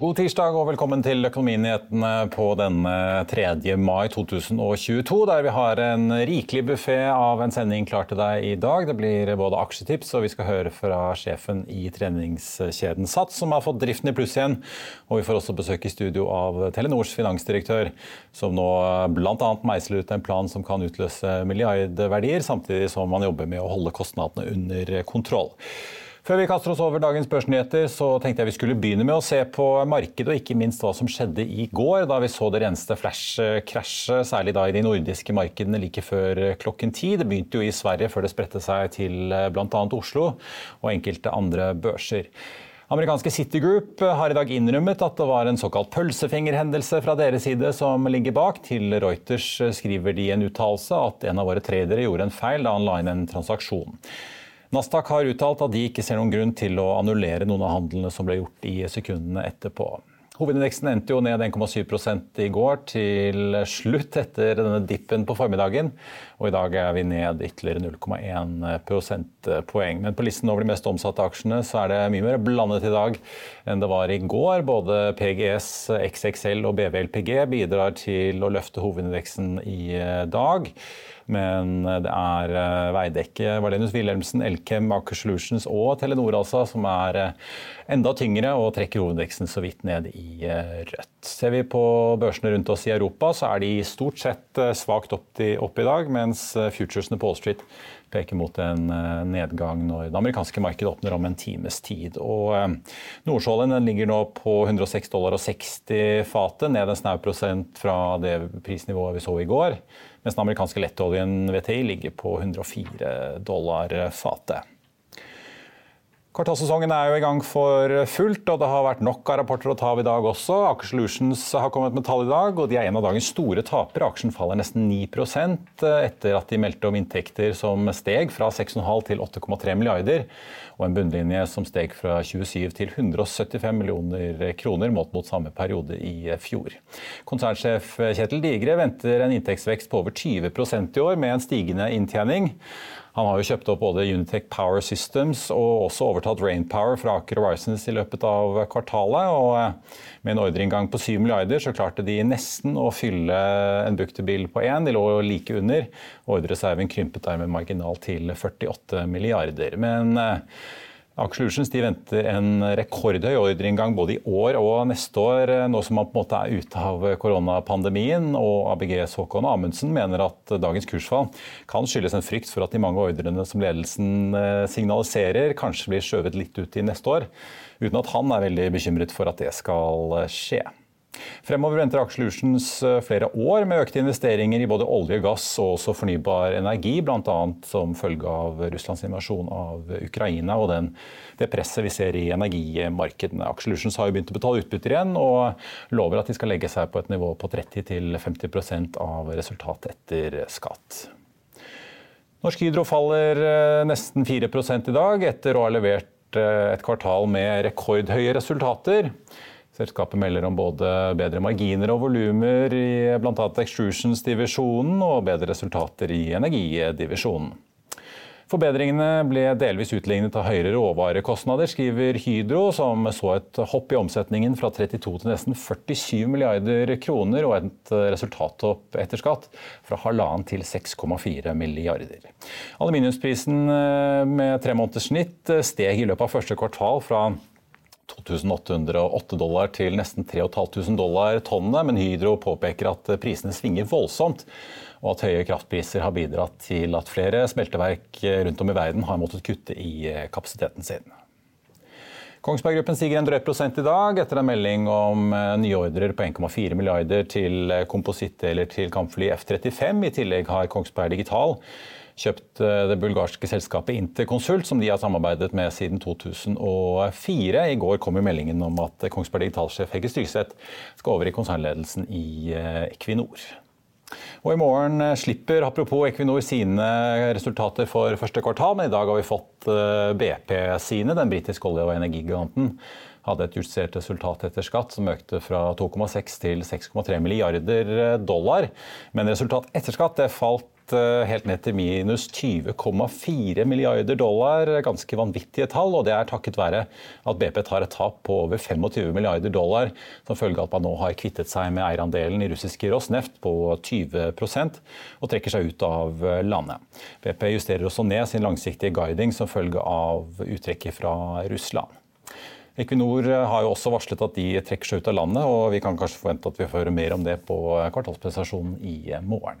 God tirsdag og velkommen til Økonominyhetene på denne 3. mai 2022, der vi har en rikelig buffé av en sending klar til deg i dag. Det blir både aksjetips, og vi skal høre fra sjefen i treningskjeden Sats, som har fått driften i pluss igjen. Og vi får også besøk i studio av Telenors finansdirektør, som nå bl.a. meisler ut en plan som kan utløse milliardverdier, samtidig som man jobber med å holde kostnadene under kontroll. Før vi kaster oss over dagens børsnyheter, så tenkte jeg vi skulle begynne med å se på markedet, og ikke minst hva som skjedde i går, da vi så det reneste flash-krasjet, særlig da i de nordiske markedene like før klokken ti. Det begynte jo i Sverige før det spredte seg til bl.a. Oslo og enkelte andre børser. Amerikanske Citigroup har i dag innrømmet at det var en såkalt pølsefingerhendelse fra deres side som ligger bak. Til Reuters skriver de en uttalelse at en av våre tradere gjorde en feil da han la inn en transaksjon. Nasdaq har uttalt at de ikke ser noen grunn til å annullere noen av handlene som ble gjort i sekundene etterpå. Hovedindeksen endte jo ned 1,7 i går til slutt etter denne dippen på formiddagen. Og i dag er vi ned ytterligere 0,1 prosentpoeng. Men på listen over de mest omsatte aksjene så er det mye mer blandet i dag enn det var i går. Både PGS, XXL og BVLPG bidrar til å løfte hovedindeksen i dag. Men det er eh, Veidekke, Valenius Wilhelmsen, Elkem, Aker Solutions og Telenor altså, som er eh, enda tyngre og trekker hovedveksten så vidt ned i eh, rødt. Ser vi på børsene rundt oss i Europa, så er de stort sett svakt opp opp i dag, mens futuresene på Wall Street peker mot en nedgang når det amerikanske markedet åpner om en times tid. Og Nordsjålen ligger nå på 106 dollar og 60 fatet, ned en snau prosent fra det prisnivået vi så i går mens den amerikanske lettoljen VTI ligger på 104 dollar fatet. Kvartalssesongen er jo i gang for fullt, og det har vært nok av rapporter å ta av i dag også. Aker Solutions har kommet med tall i dag, og de er en av dagens store tapere. Aksjen faller nesten 9% etter at de meldte om inntekter som steg fra 6,5 til 8,3 milliarder, og en bunnlinje som steg fra 27 til 175 millioner kroner, målt mot samme periode i fjor. Konsernsjef Kjetil Digre venter en inntektsvekst på over 20% i år, med en stigende inntjening. Han har jo kjøpt opp både Unitech Power Systems og også overtatt Rainpower fra Aker Horizons i løpet av kvartalet. og eh, Med en ordreinngang på 7 milliarder så klarte de nesten å fylle en book-to-bill på én. De lå like under. Ordreserven krympet dermed marginalt til 48 milliarder. Men eh, Aker venter en rekordhøy ordreinngang både i år og neste år, nå som man på en måte er ute av koronapandemien. Og ABGs Håkon Amundsen mener at dagens kursfall kan skyldes en frykt for at de mange ordrene som ledelsen eh, signaliserer, kanskje blir skjøvet litt ut i neste år. Uten at han er veldig bekymret for at det skal skje. Fremover venter Aker eh, flere år med økte investeringer i både olje, gass og også fornybar energi, bl.a. som følge av Russlands invasjon av Ukraina og den, det presset vi ser i energimarkedene. Aker har jo begynt å betale utbytter igjen og lover at de skal legge seg på et nivå på 30-50% av resultatet etter skatt. Norsk Hydro faller eh, nesten 4 i dag, etter å ha levert eh, et kvartal med rekordhøye resultater. Selskapet melder om både bedre marginer og volumer i bl.a. Extrusions-divisjonen og bedre resultater i energidivisjonen. Forbedringene ble delvis utlignet av høyere råvarekostnader, skriver Hydro, som så et hopp i omsetningen fra 32 til nesten 47 milliarder kroner, og et resultattopp etter skatt fra halvannen til 6,4 milliarder. Aluminiumsprisen eh, med tre måneders snitt steg i løpet av første kvartal fra 2808 dollar til nesten 3500 dollar tonnet, men Hydro påpeker at prisene svinger voldsomt, og at høye kraftpriser har bidratt til at flere smelteverk rundt om i verden har måttet kutte i kapasiteten sin. Kongsberg Gruppen stiger en drøy prosent i dag etter en melding om eh, nye ordrer på 1,4 milliarder til eh, komposittdeler til kampfly F-35. I tillegg har Kongsberg Digital kjøpt eh, det bulgarske selskapet Interconsult, som de har samarbeidet med siden 2004. I går kom meldingen om at Kongsberg Digital-sjef Hegge Styrseth skal over i konsernledelsen i Equinor. Og I morgen eh, slipper apropos Equinor sine resultater for første kvartal, men i dag har vi fått eh, BP sine. Den britiske olje- og energigiganten hadde et justert resultat etter skatt som økte fra 2,6 til 6,3 milliarder eh, dollar. Men resultat etter skatt det Eh, helt ned til minus 20,4 milliarder dollar. Ganske vanvittige tall, og det er takket være at BP tar et tap på over 25 milliarder dollar som følge av at man nå har kvittet seg med eierandelen i russiske Rosneft på 20% og trekker seg ut av landet. BP justerer også ned sin langsiktige guiding som følge av uttrekket fra Russland. Equinor har jo også varslet at de trekker seg ut av landet, og vi kan kanskje forvente at vi får høre mer om det på kvartalspresentasjonen i morgen.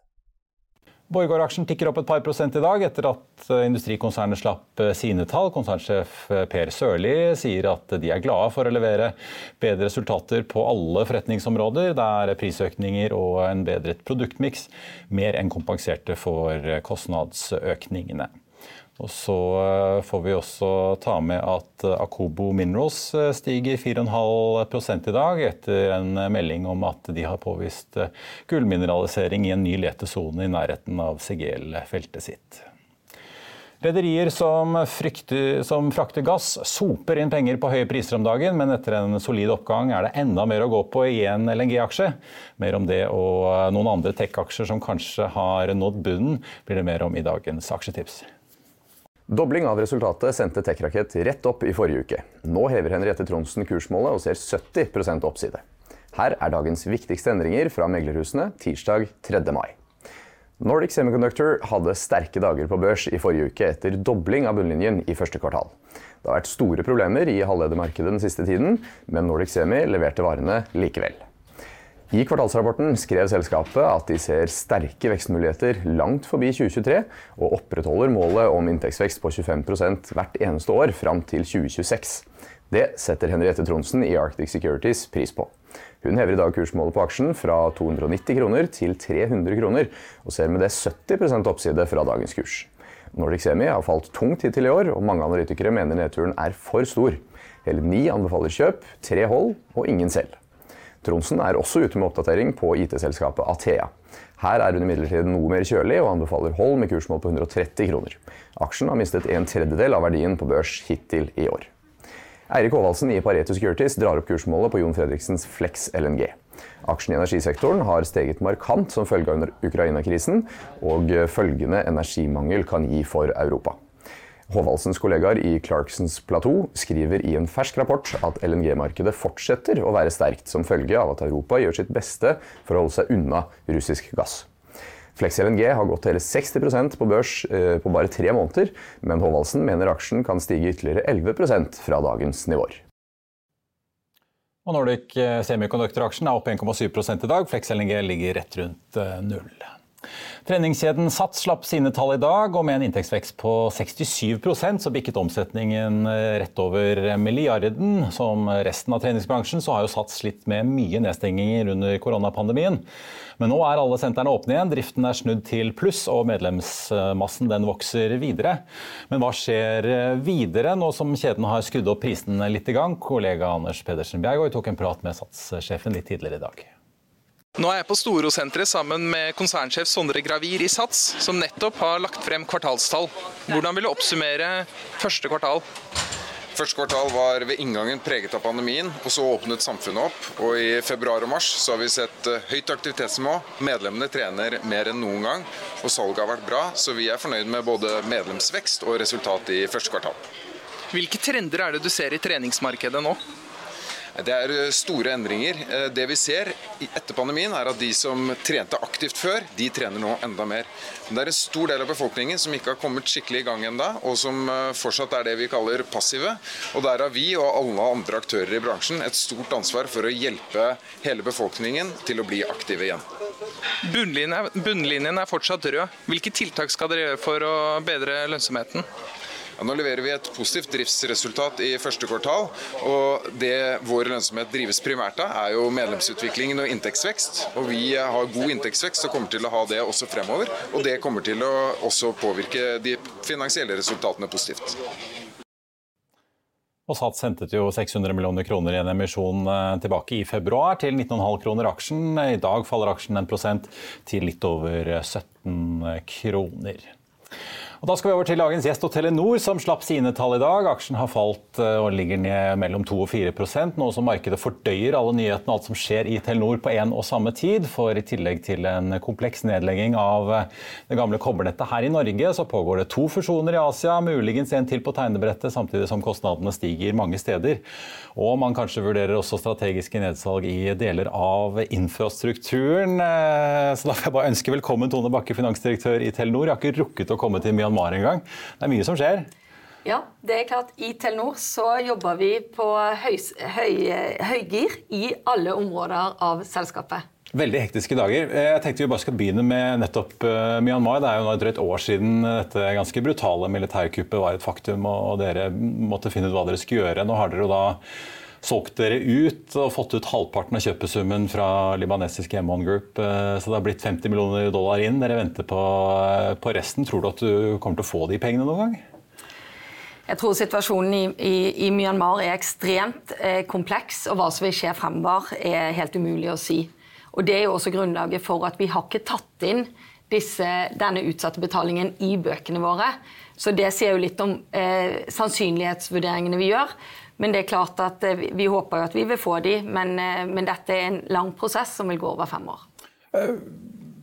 Borregaard-aksjen tikker opp et par prosent i dag etter at eh, industrikonsernet slapp eh, sine tall. Konsernsjef eh, Per Sørli sier at de er glade for å levere bedre resultater på alle forretningsområder, der prisøkninger og en bedret produktmiks mer enn kompenserte for kostnadsøkningene. Og så eh, får vi også ta med at eh, Akobo Minerals eh, stiger 4,5 i dag, etter en melding om at de har påvist gullmineralisering i en ny letesone i nærheten av Segel-feltet sitt. Rederier som, som, frakter gass, soper inn penger på høye priser om dagen, men etter en solid oppgang er det enda mer å gå på i en LNG-aksje. Mer om det og noen andre tech-aksjer som kanskje har nådd bunnen, blir det mer om i dagens aksjetips. Dobling av resultatet sendte TechRakett rett opp i forrige uke. Nå hever Henriette Tronsen kursmålet og ser 70% oppside. Her er dagens viktigste endringer fra meglerhusene tirsdag 3. mai. Nordic Semiconductor hadde sterke dager på børs i forrige uke etter dobling av bunnlinjen i første kvartal. Det har vært store problemer i halvledermarkedet den siste tiden, men Nordic Semi leverte varene likevel. I kvartalsrapporten skrev selskapet at de ser sterke vekstmuligheter langt forbi 2023, og opprettholder målet om inntektsvekst på 25% hvert eneste år fram til 2026. Det setter Henriette Tronsen i Arctic Securities pris på. Hun hever i dag kursmålet på aksjen fra 290 kroner til 300 kroner, og ser med det 70% oppside fra dagens kurs. Nordic Semi har falt tungt hittil i år, og mange analytikere mener nedturen er for stor. Hele ni anbefaler kjøp, tre hold og ingen selv. Tronsen er også ute med oppdatering på IT-selskapet Athea. Her er hun imidlertid noe mer kjølig og anbefaler hold med kursmål på 130 kroner. Aksjen har mistet en tredjedel av verdien på børs hittil i år. Eirik Håvaldsen i Pareto Securities drar opp kursmålet på Jon Fredriksens Flex LNG. Aksjen i energisektoren har steget markant som følge av Ukraina-krisen og følgende energimangel kan gi for Europa. Håvaldsens kollegaer i Clarksons Plateau skriver i en fersk rapport at LNG-markedet fortsetter å være sterkt som følge av at Europa gjør sitt beste for å holde seg unna russisk gass. Flex LNG har gått hele 60% på børs eh, på bare tre måneder, men Håvaldsen mener aksjen kan stige ytterligere 11% fra dagens nivåer. Og Nordic eh, Semiconductor-aksjen er opp 1,7 i dag. Flex LNG ligger rett rundt eh, null. Treningskjeden Sats slapp sine tall i dag, og med en inntektsvekst på 67% så bikket omsetningen eh, rett over milliarden. Som resten av treningsbransjen så har jo Sats slitt med mye nedstenginger under koronapandemien. Men nå er alle sentrene åpne igjen, driften er snudd til pluss, og medlemsmassen den vokser videre. Men hva skjer eh, videre nå som kjeden har skrudd opp prisene litt i gang? Kollega Anders Pedersen Bjergård tok en prat med Sats-sjefen litt tidligere i dag. Nå er jeg på Storosenteret sammen med konsernsjef Sondre Gravir i Sats, som nettopp har lagt frem kvartalstall. Hvordan vil du oppsummere første kvartal? Første kvartal var ved inngangen preget av pandemien, og så åpnet samfunnet opp. Og I februar og mars så har vi sett eh, høyt aktivitetsnivå. Medlemmene trener mer enn noen gang, og salget har vært bra. Så vi er fornøyd med både medlemsvekst og resultat i første kvartal. Hvilke trender er det du ser i treningsmarkedet nå? Det er eh, store endringer. Eh, det vi ser etter pandemien, er at de som trente aktivt før, de trener nå enda mer. Men det er en stor del av befolkningen som ikke har kommet skikkelig i gang enda, og som eh, fortsatt er det vi kaller passive. Og der har vi og alle andre aktører i bransjen et stort ansvar for å hjelpe hele befolkningen til å bli aktive igjen. Bunnlinjen er fortsatt rød. Hvilke tiltak skal dere gjøre for å bedre lønnsomheten? Ja, nå leverer vi et positivt driftsresultat i første kvartal. og Det vår lønnsomhet drives primært av, er jo medlemsutviklingen og inntektsvekst. Og Vi har god inntektsvekst og kommer til å ha det også fremover. Og det kommer til å også påvirke de finansielle resultatene positivt. Og Sats hentet jo 600 millioner kroner i en emisjon eh, tilbake i februar til 19,5 kroner aksjen. I dag faller aksjen 1% til litt over 17 kroner. Og Da skal vi over til dagens gjest og Telenor, som slapp sine tall i dag. Aksjen har falt eh, og ligger ned mellom 2 og 4% nå som markedet fordøyer alle nyhetene og alt som skjer i Telenor på én og samme tid. For i tillegg til en kompleks nedlegging av eh, det gamle kobbernettet her i Norge, så pågår det to fusjoner i Asia, muligens en til på tegnebrettet, samtidig som kostnadene stiger mange steder. Og man kanskje vurderer også strategiske nedsalg i deler av infrastrukturen. Eh, så da får jeg bare ønske velkommen Tone Bakke, finansdirektør i Telenor. Jeg har ikke rukket å komme til Myanmar Myanmar engang. Det er mye som skjer. Ja, det er klart. I Telenor så jobber vi på høy, høy, høygir i alle områder av selskapet. Veldig hektiske dager. Jeg tenkte vi bare skal begynne med nettopp uh, Myanmar. Det er jo nå et drøyt år siden dette ganske brutale militærkuppet var et faktum, og dere måtte finne ut hva dere skulle gjøre. Nå har dere jo da solgt dere ut og fått ut halvparten av kjøpesummen fra libanesiske M1 Group. Eh, så det har blitt 50 millioner dollar inn. Dere venter på, eh, på resten. Tror du at du kommer til å få de pengene noen gang? Jeg tror situasjonen i, i, i Myanmar er ekstremt eh, kompleks, og hva som vil skje fremover, er helt umulig å si. Og Det er jo også grunnlaget for at vi har ikke tatt inn disse, denne utsatte betalingen i bøkene våre. Så det sier jo litt om eh, sannsynlighetsvurderingene vi gjør. Men det er klart at eh, vi håper jo at vi vil få de, men, eh, men dette er en lang prosess som vil gå over fem år. Eh,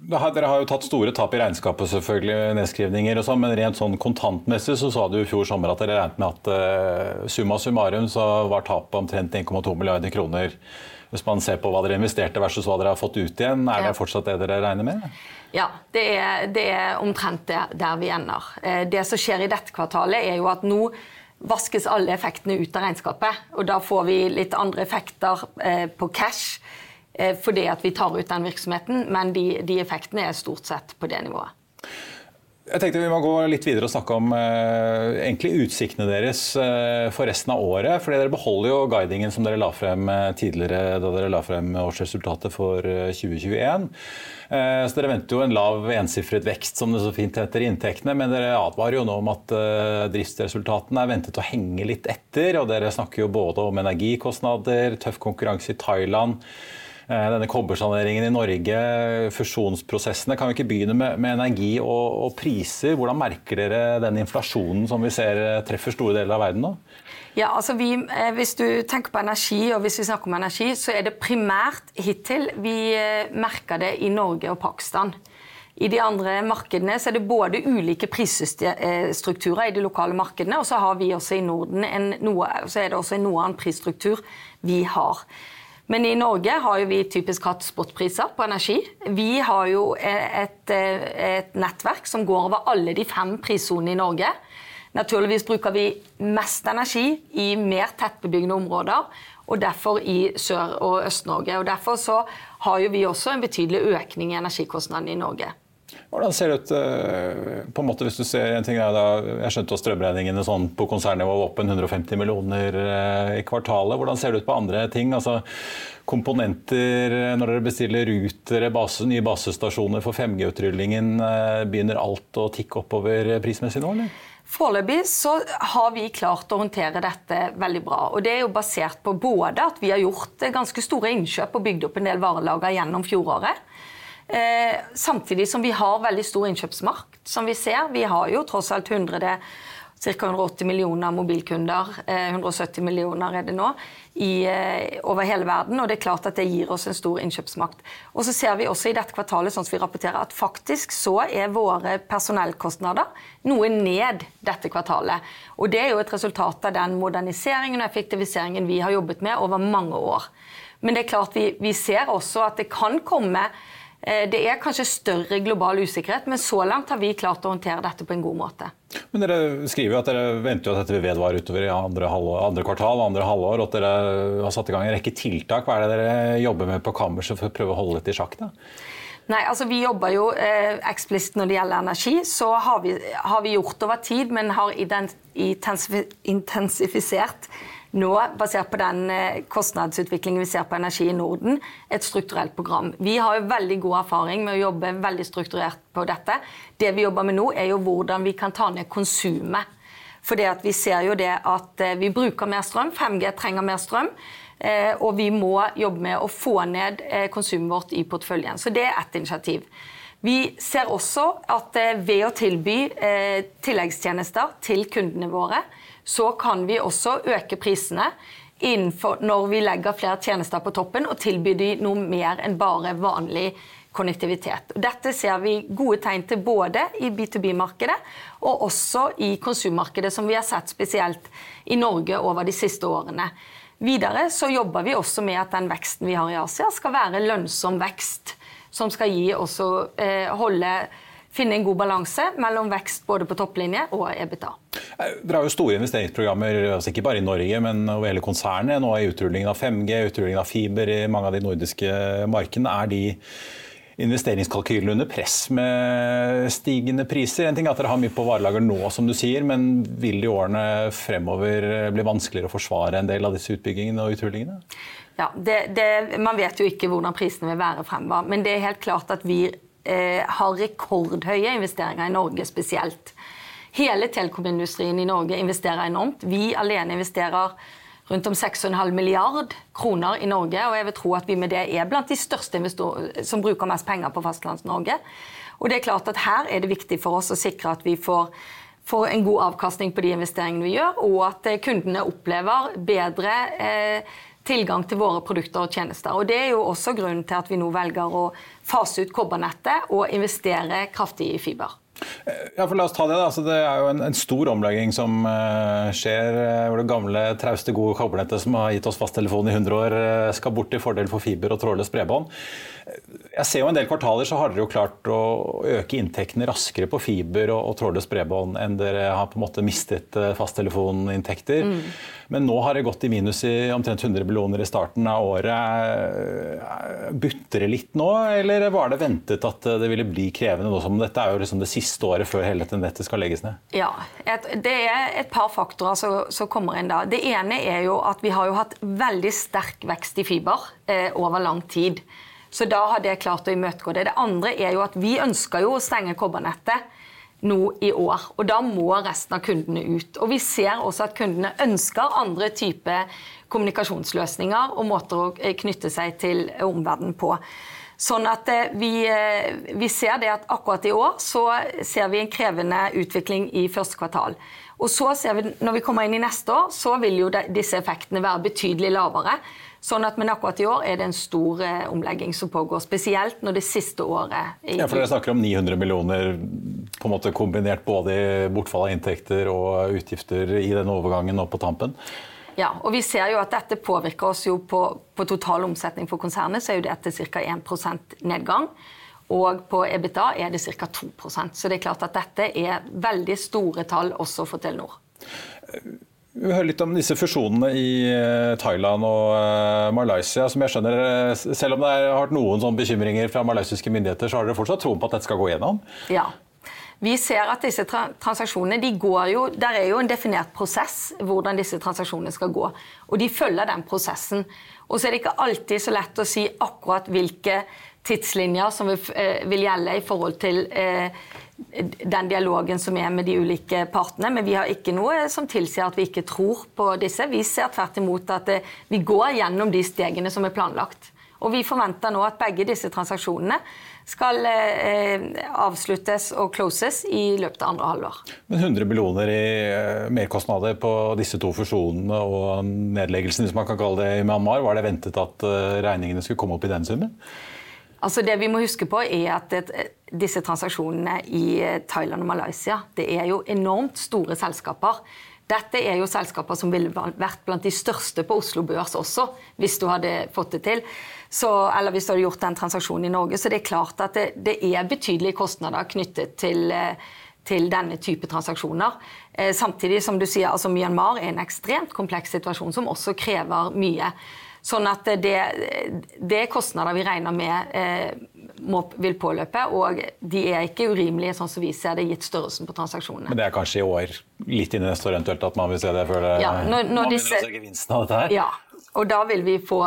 dere har jo tatt store tap i regnskapet, selvfølgelig, nedskrivninger og sånn, men rent sånn kontantmessig så sa du i fjor sommer at dere regnet med at uh, summa summarum så var tapet omtrent 1,2 milliarder kroner. Hvis man ser på hva dere investerte versus hva dere har fått ut igjen, er det fortsatt det dere regner med? Ja, det er, det er omtrent der, der vi ender. Det som skjer i dette kvartalet, er jo at nå vaskes alle effektene ut av regnskapet. Og da får vi litt andre effekter eh, på cash eh, fordi at vi tar ut den virksomheten, men de, de, effektene er stort sett på det nivået. Jeg tenkte Vi må gå litt videre og snakke om eh, egentlig utsiktene deres eh, for resten av året. fordi Dere beholder jo guidingen som dere la frem eh, tidligere da dere la frem årsresultatet for 2021. Eh, så Dere venter jo en lav ensifret vekst, som det så fint heter, i inntektene. Men dere advarer jo nå om at driftsresultatene er ventet å henge litt etter. og Dere snakker jo både om energikostnader, tøff konkurranse i Thailand. Eh, denne kobbersaneringen i Norge, fusjonsprosessene. Kan vi ikke begynne med, med energi og, og, priser? Hvordan merker dere den inflasjonen som vi ser treffer store deler av verden nå? Ja, altså vi, eh, Hvis du tenker på energi, og hvis vi snakker om energi, så er det primært hittil vi eh, merker det i Norge og Pakistan. I de andre markedene så er det både ulike prisstrukturer i de lokale markedene, og så har vi også i Norden en noe, så er det også en noe annen prisstruktur vi har. Men i Norge har vi typisk hatt spotpriser på energi. Vi har jo et, eh, et nettverk som går over alle de fem prissonene i Norge. Naturligvis bruker vi mest energi i mer tettbebygde områder, og derfor i Sør- og Øst-Norge. Og Derfor så har jo vi også en betydelig økning i energikostnadene i Norge. Hvordan ser det ut eh, på en måte hvis du ser en ting da, Jeg skjønte at strømregningene sånn på konsernnivå var opp en 150 millioner eh, i kvartalet. Hvordan ser det ut på andre ting? Altså komponenter eh, når dere bestiller rutere, base, nye basestasjoner for 5G-utrullingen. Begynner alt å tikke oppover prismessig nå, eller? Foreløpig så har vi klart å håndtere dette veldig bra. og Det er jo basert på både at vi har gjort ganske store innkjøp og bygd opp en del varelager gjennom fjoråret. Eh, samtidig som vi har veldig stor innkjøpsmakt, som vi ser. Vi har jo tross alt 100 ca. 180 millioner mobilkunder, 170 millioner er det nå, i, over hele verden. Og det er klart at det gir oss en stor innkjøpsmakt. Og så ser vi også i dette kvartalet sånn som vi rapporterer, at faktisk så er våre personellkostnader noe ned dette kvartalet. Og det er jo et resultat av den moderniseringen og effektiviseringen vi har jobbet med over mange år. Men det er klart vi, vi ser også at det kan komme Eh, det er kanskje større global usikkerhet, men så langt har vi klart å håndtere dette på en god måte. Men Dere skriver jo at dere venter jo at dette vil vedvare utover i andre, halvår, andre kvartal andre halvår, og at dere har satt i gang en rekke tiltak. Hva er det dere jobber med på kammerset for å prøve å holde dette i sjakk? da? Nei, altså Vi jobber jo eh, eksplisitt når det gjelder energi. Så har vi, har vi gjort over tid, men har intensifisert nå, basert på den eh, kostnadsutviklingen vi ser på energi i Norden, et strukturelt program. Vi har jo veldig god erfaring med å jobbe veldig strukturert på dette. Det vi jobber med nå, er jo hvordan vi kan ta ned konsumet. For vi ser jo det at eh, vi bruker mer strøm. 5G trenger mer strøm. Eh, og vi må jobbe med å få ned konsumet vårt i porteføljen. Så det er ett initiativ. Vi ser også at ved å tilby tilleggstjenester til kundene våre, så kan vi også øke prisene når vi legger flere tjenester på toppen og tilbyr de noe mer enn bare vanlig konnektivitet. Dette ser vi gode tegn til både i B2B-markedet og også i konsummarkedet, som vi har sett spesielt i Norge over de siste årene. Videre så jobber vi også med at den veksten vi har i Asia, skal være lønnsom vekst. Som skal gi også, eh, holde finne en god balanse mellom vekst både på topplinje og EBITDA. Dere har jo store investeringsprogrammer altså ikke bare i Norge, men over hele konsernet. Nå er utrullingen av 5G, utrullingen av fiber i mange av de nordiske markedene. Er de investeringskalkylene under press med stigende priser? En ting er at dere har mye på varelager nå, som du sier, men vil det i årene fremover bli vanskeligere å forsvare en del av disse utbyggingene og utrullingene? Ja, det, det, Man vet jo ikke hvordan prisene vil være fremover, men det er helt klart at vi eh, har rekordhøye investeringer i Norge spesielt. Hele telekomindustrien i Norge investerer enormt. Vi alene investerer rundt om 6,5 milliard kroner i Norge. Og jeg vil tro at vi med det er blant de største som bruker mest penger på Fastlands-Norge. Og det er klart at her er det viktig for oss å sikre at vi får, får en god avkastning på de investeringene vi gjør, og at eh, kundene opplever bedre eh, tilgang til våre produkter og tjenester. Og Det er jo også grunnen til at vi nå velger å fase ut kobbernettet og investere kraftig i fiber. Ja, for la oss ta Det da. Altså, det er jo en, en stor omlegging som uh, skjer. Eh, hvor det gamle, trauste, gode kobbernettet som har gitt oss fasttelefon i 100 år, uh, skal bort til fordel for fiber og trådløst bredbånd. Jeg ser jo En del kvartaler så har dere jo klart å øke inntektene raskere på fiber og, og trådløst bredbånd enn dere har på en måte mistet fasttelefoninntekter. Mm. Men nå har det gått i minus i omtrent 100 millioner i starten av året. Butter det litt nå, eller var det ventet at det ville bli krevende nå som dette er jo liksom det siste året før hele dette nettet skal legges ned? Ja, et, Det er et par faktorer som kommer inn da. Det ene er jo at vi har jo hatt veldig sterk vekst i fiber eh, over lang tid. Så da har det klart å imøtegå det. Det andre er jo at vi ønsker jo å stenge kobbernettet nå i år. Og da må resten av kundene ut. Og vi ser også at kundene ønsker andre typer kommunikasjonsløsninger og måter å eh, knytte seg til omverdenen på. Sånn at eh, vi, eh, vi, ser det at akkurat i år så ser vi en krevende utvikling i første kvartal. Og så ser vi, når vi kommer inn i neste år, så vil jo disse effektene være betydelig lavere. Sånn at, Men akkurat i år er det en stor eh, omlegging som pågår, spesielt når det siste året Ja, for Dere snakker om 900 millioner på en måte kombinert både i bortfall av inntekter og utgifter i den overgangen og på tampen? Ja, og vi ser jo at dette påvirker oss jo på, på total omsetning for konsernet, så er jo dette ca. 1% nedgang. Og på EBITDA er det ca. 2% Så det er klart at dette er veldig store tall også for Telenor. Vi hører litt om disse fusjonene i eh, Thailand og eh, Malaysia. som jeg skjønner, eh, Selv om det har vært noen sånne bekymringer fra malaysiske myndigheter, så har dere fortsatt troen på at dette skal gå gjennom? Ja. Vi ser at disse transaksjonene de går jo, Der er jo en definert prosess hvordan disse transaksjonene skal gå. Og de følger den prosessen. Og så er det ikke alltid så lett å si akkurat hvilke tidslinjer som vil, vil gjelde i forhold til eh, den dialogen som er med de ulike partene. Men vi har ikke noe som tilsier at vi ikke tror på disse. Vi ser tvert imot at eh, vi går gjennom de stegene som er planlagt. Og vi forventer nå at begge disse transaksjonene skal eh, avsluttes og closes i løpet av andre halvår. Men 100 millioner i eh, merkostnader på disse to fusjonene og nedleggelsen, hvis man kan kalle det i Myanmar, var det ventet at eh, regningene skulle komme opp i den summen? Altså det vi må huske på er at det, Disse transaksjonene i eh, Thailand og Malaysia det er jo enormt store selskaper. Dette er jo selskaper som ville vært blant de største på Oslo Børs også, hvis du hadde fått det til. Så, eller hvis du hadde gjort den transaksjonen i Norge. Så det er klart at det, det er betydelige kostnader knyttet til, eh, til denne type transaksjoner. Eh, samtidig som du sier, altså Myanmar er en ekstremt kompleks situasjon som også krever mye. Sånn at det, det er kostnader vi regner med eh, må, vil påløpe, og de er ikke urimelige, sånn som vi ser det, gitt størrelsen på transaksjonene. Men det er kanskje i år, litt inn i neste år eventuelt, at man vil se det før det, ja, når, når man disse, se gevinsten av dette her? Ja, og da vil vi få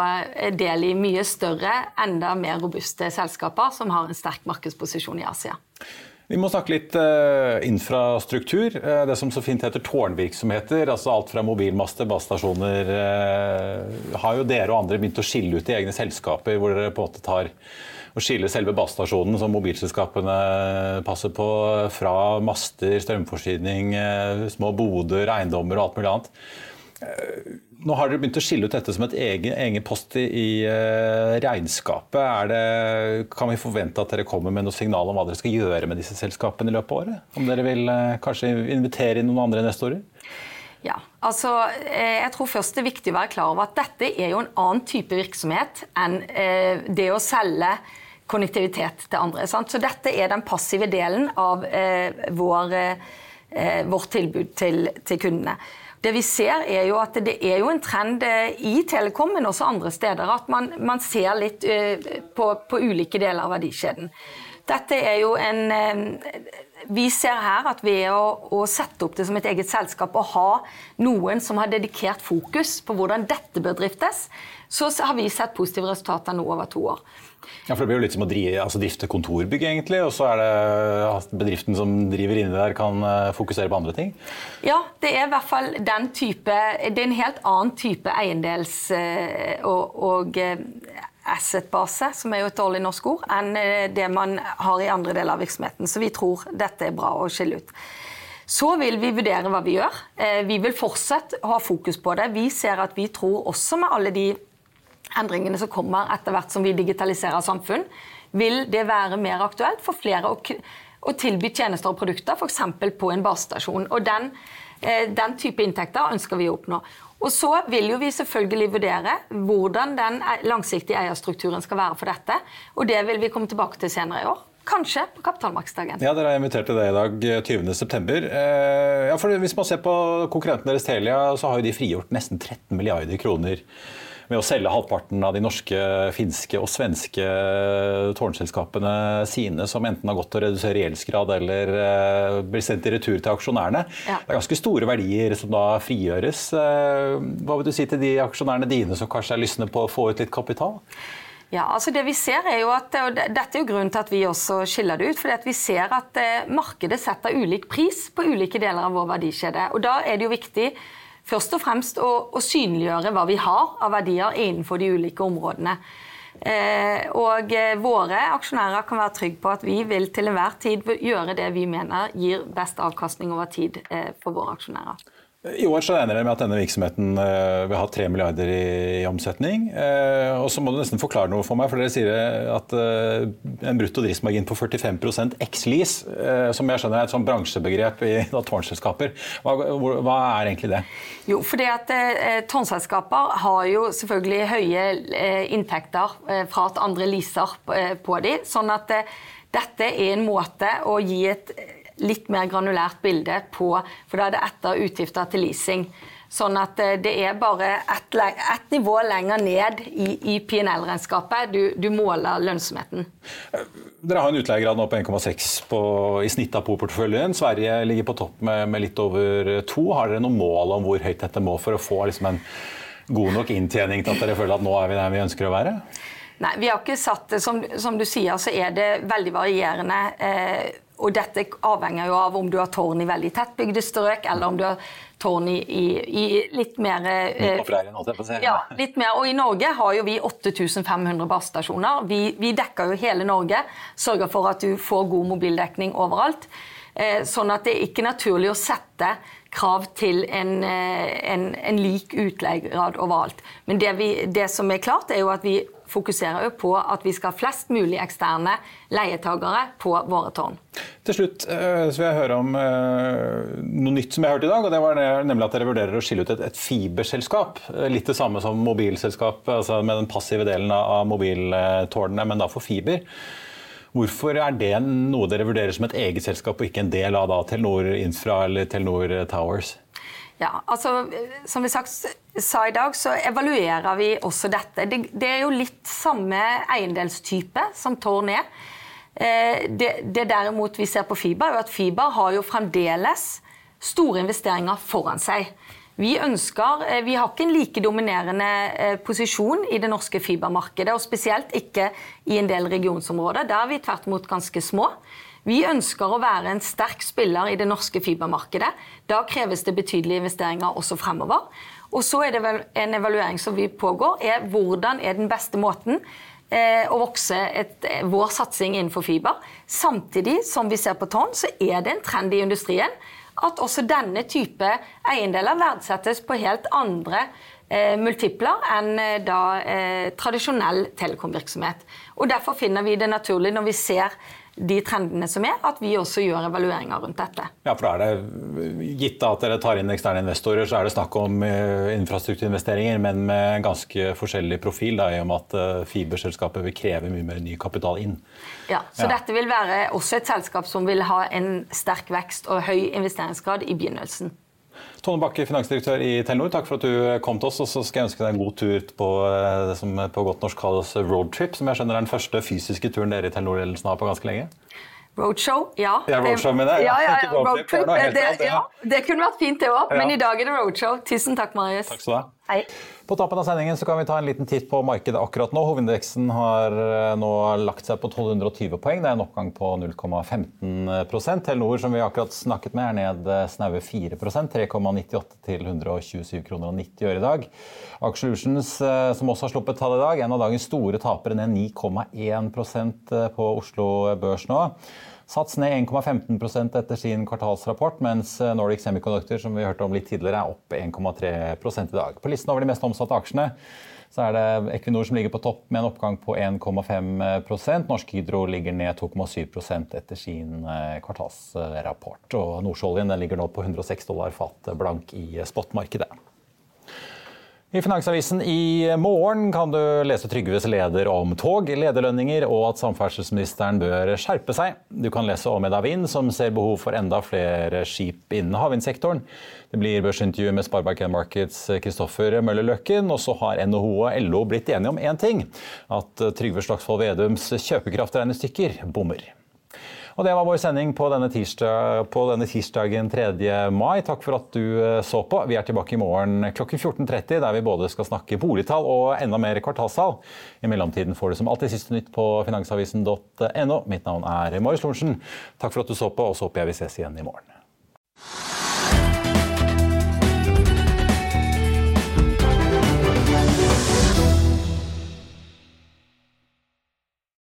del i mye større, enda mer robuste selskaper som har en sterk markedsposisjon i Asia. Vi må snakke litt uh, infrastruktur. Uh, det som så fint heter tårnvirksomheter. altså Alt fra mobilmaster, basestasjoner. Uh, har jo dere og andre begynt å skille ut i egne selskaper, hvor dere på en måte tar og skiller selve basestasjonen som mobilselskapene passer på, fra master, strømforsyning, små boder, eiendommer og alt mulig annet. Nå har dere begynt å skille ut dette som et egen, egen post i, i uh, regnskapet. Det, kan vi forvente at dere kommer med noe signal om hva dere skal gjøre med disse selskapene i løpet av året? Om dere vil uh, kanskje invitere inn noen andre neste år? Ja, altså eh, jeg tror først det er viktig å være klar over at dette er jo en annen type virksomhet enn eh, det å selge konnektivitet til andre. Sant? Så dette er den passive delen av eh, vår, vårt tilbud til, til kundene. Det vi ser er jo at det er jo en trend eh, i Telekom, men også andre steder, at man, man ser litt eh, på, på, ulike deler av verdikjeden. Dette er jo en eh, Vi ser her at ved å, å, sette opp det som et eget selskap og ha noen som har dedikert fokus på hvordan dette bør driftes, så har vi sett positive resultater nå over to år. Ja, for Det blir jo litt som å drive, altså drifte kontorbygg, egentlig. Og så er det at bedriften som driver inni der, kan eh, fokusere på andre ting? Ja, det er i hvert fall den type Det er en helt annen type eiendels- eh, og, og eh, asset-base, som er jo et dårlig norsk ord, enn det man har i andre deler av virksomheten. Så vi tror dette er bra å skille ut. Så vil vi vurdere hva vi gjør. Vi vil fortsatt ha fokus på det. Vi ser at vi tror også med alle de endringene som kommer etter hvert som vi digitaliserer samfunn, vil det være mer aktuelt for flere å, å tilby tjenester og produkter, f.eks. på en basestasjon. Og den, eh, den, type inntekter ønsker vi å oppnå. Og så vil jo vi selvfølgelig vurdere hvordan den langsiktige eierstrukturen skal være for dette. Og det vil vi komme tilbake til senere i år. Kanskje på kapitalmarkedsdagen. Ja, Dere har invitert til det i dag, 20.9. Eh, ja, hvis man ser på konkurrenten deres Telia, så har jo de frigjort nesten 13 milliarder kroner med å selge halvparten av de norske, finske og svenske tårnselskapene sine, som enten har gått til å redusere gjeldsgrad eller uh, blir sendt i retur til aksjonærene. Ja. Det er ganske store verdier som da frigjøres. Uh, hva vil du si til de aksjonærene dine som kanskje er lystne på å få ut litt kapital? Ja, altså det vi ser er jo at, og Dette er jo grunnen til at vi også skiller det ut. fordi at Vi ser at eh, markedet setter ulik pris på ulike deler av vår verdikjede. og Da er det jo viktig først og fremst å, å, synliggjøre hva vi har av verdier innenfor de ulike områdene. Eh, og eh, våre aksjonærer kan være trygge på at vi vil til enhver tid gjøre det vi mener gir best avkastning over tid eh, for våre aksjonærer. I år så regner dere med at denne virksomheten uh, vil ha 3 milliarder i, i omsetning. Eh, og så må du nesten forklare noe for meg, for dere sier at eh, en brutto driftsmargin på 45 ex-lease, som jeg skjønner er et sånn bransjebegrep i da, tårnselskaper. Hva, hva, er egentlig det? Jo, fordi at Tårnselskaper har jo selvfølgelig høye inntekter fra at andre leaser på dem. Sånn at dette er en måte å gi et litt mer granulært bilde på, for da er det etter utgifter til leasing. Sånn at eh, det er bare ett et nivå lenger ned i, i PNL-regnskapet du, du, måler lønnsomheten. Dere har en utleiegrad nå på 1,6 i snitt av porteføljen. Sverige ligger på topp med, med, litt over to. Har dere noe mål om hvor høyt dette må for å få liksom en god nok inntjening til at dere føler at nå er vi der vi ønsker å være? Nei, vi har ikke satt det. Som, som du sier, så er det veldig varierende. Eh, og dette avhenger jo av om du har tårn i veldig tettbygde strøk, eller om du har tårn i, i, i litt mer eh, ja, litt mer. Og i Norge har jo vi 8500 basestasjoner. Vi, vi, dekker jo hele Norge. Sørger for at du får god mobildekning overalt. Eh, sånn at det er ikke naturlig å sette krav til en, eh, en, en lik utleiegrad overalt. Men det, vi, det som er klart, er jo at vi fokuserer jo på at vi skal ha flest mulig eksterne leietagere på våre tårn. Til slutt eh, så vil jeg høre om uh, noe nytt som jeg har hørt i dag. og det var Nemlig at dere vurderer å skille ut et, et fiberselskap. Eh, litt det samme som mobilselskap, altså med den passive delen av mobiltårnene, men da for fiber. Hvorfor er det noe dere vurderer som et eget selskap, og ikke en del av da, Telenor Infra eller Telenor Towers? Ja, altså, Som vi sagt, sa i dag, så evaluerer vi også dette. Det, det er jo litt samme eiendelstype som Tårn er. Eh, det, det, derimot vi ser på Fiber, er at Fiber har jo fremdeles store investeringer foran seg. Vi ønsker, eh, vi har ikke en like dominerende eh, posisjon i det norske fibermarkedet, og spesielt ikke i en del regionsområder. Der er vi tvert imot ganske små. Vi ønsker å være en sterk spiller i det norske fibermarkedet. Da kreves det betydelige investeringer også fremover. Og så er det vel en evaluering som vi pågår, er hvordan er den beste måten eh, å vokse et, eh, vår satsing innenfor fiber. Samtidig som vi ser på tonn, så er det en trend i industrien at også denne type eiendeler verdsettes på helt andre eh, multipler enn eh, da eh, tradisjonell telekomvirksomhet. Og Derfor finner vi det naturlig når vi ser de trendene som er, at vi også gjør evalueringer rundt dette. Ja, for da er det Gitt at dere tar inn eksterne investorer, så er det snakk om uh, infrastrukturinvesteringer, men med ganske forskjellig profil, da, i og med at uh, fiberselskapet vil kreve mye mer ny kapital inn. Ja, så ja. dette vil være også et selskap som vil ha en sterk vekst og høy investeringsgrad i begynnelsen. Tone Bakke, finansdirektør i Telenor, takk for at du kom til oss. Og så skal jeg ønske deg en god tur på eh, det som på godt norsk kalles roadtrip, som jeg skjønner er den første fysiske turen dere i Telenor-ledelsen har på ganske lenge? Roadshow, ja. ja roadshow med det. Ja, ja, ja, roadtrip. Det, ja, det kunne vært fint, det òg. Men i dag er det roadshow. Tusen takk, Marius. Takk skal du ha. Hei. På tappen av sendingen så kan vi ta en liten titt på markedet akkurat nå. Hovedindeksen har eh, nå lagt seg på 1220 poeng. Det er en oppgang på 0,15% Telenor, som vi akkurat snakket med, er ned eh, snaue 4% 3,98 til 127 kroner og 90 øre i dag. Aksjelutions, eh, som også har sluppet tall i dag, en av dagens store tapere, ned 9,1% på Oslo Børs nå. Sats ned 1,15% etter sin kvartalsrapport, mens eh, Nordic Semiconductor som vi hørte om litt tidligere, er opp 1,3 i dag. På listen over de mest omsatte aksjene så er det Equinor som ligger på topp med en oppgang på 1,5% Norsk Hydro ligger ned 2,7% etter sin eh, kvartalsrapport. Og Nordsjøoljen ligger nå på 106 dollar fat blank i spotmarkedet. I Finansavisen i morgen kan du lese Trygves leder om tog, lederlønninger og at samferdselsministeren bør skjerpe seg. Du kan lese om Edda Wind, som ser behov for enda flere skip innen havvindsektoren. Det blir børsintervju med Sparebank Markets Kristoffer Møller Løkken. Og så har NHO og LO blitt enige om én ting. At Trygve Slagsvold Vedums kjøpekraftregnestykker bommer. Og Det var vår sending på denne, tirsdag, på denne, tirsdagen 3. mai. Takk for at du eh, så på. Vi er tilbake i morgen klokken 14.30, der vi både skal snakke boligtall og enda mer kvartalstall. I mellomtiden får du som alltid siste nytt på finansavisen.no. Mitt navn er Marius Lorentzen. Takk for at du så på, og så håper jeg vi ses igjen i morgen.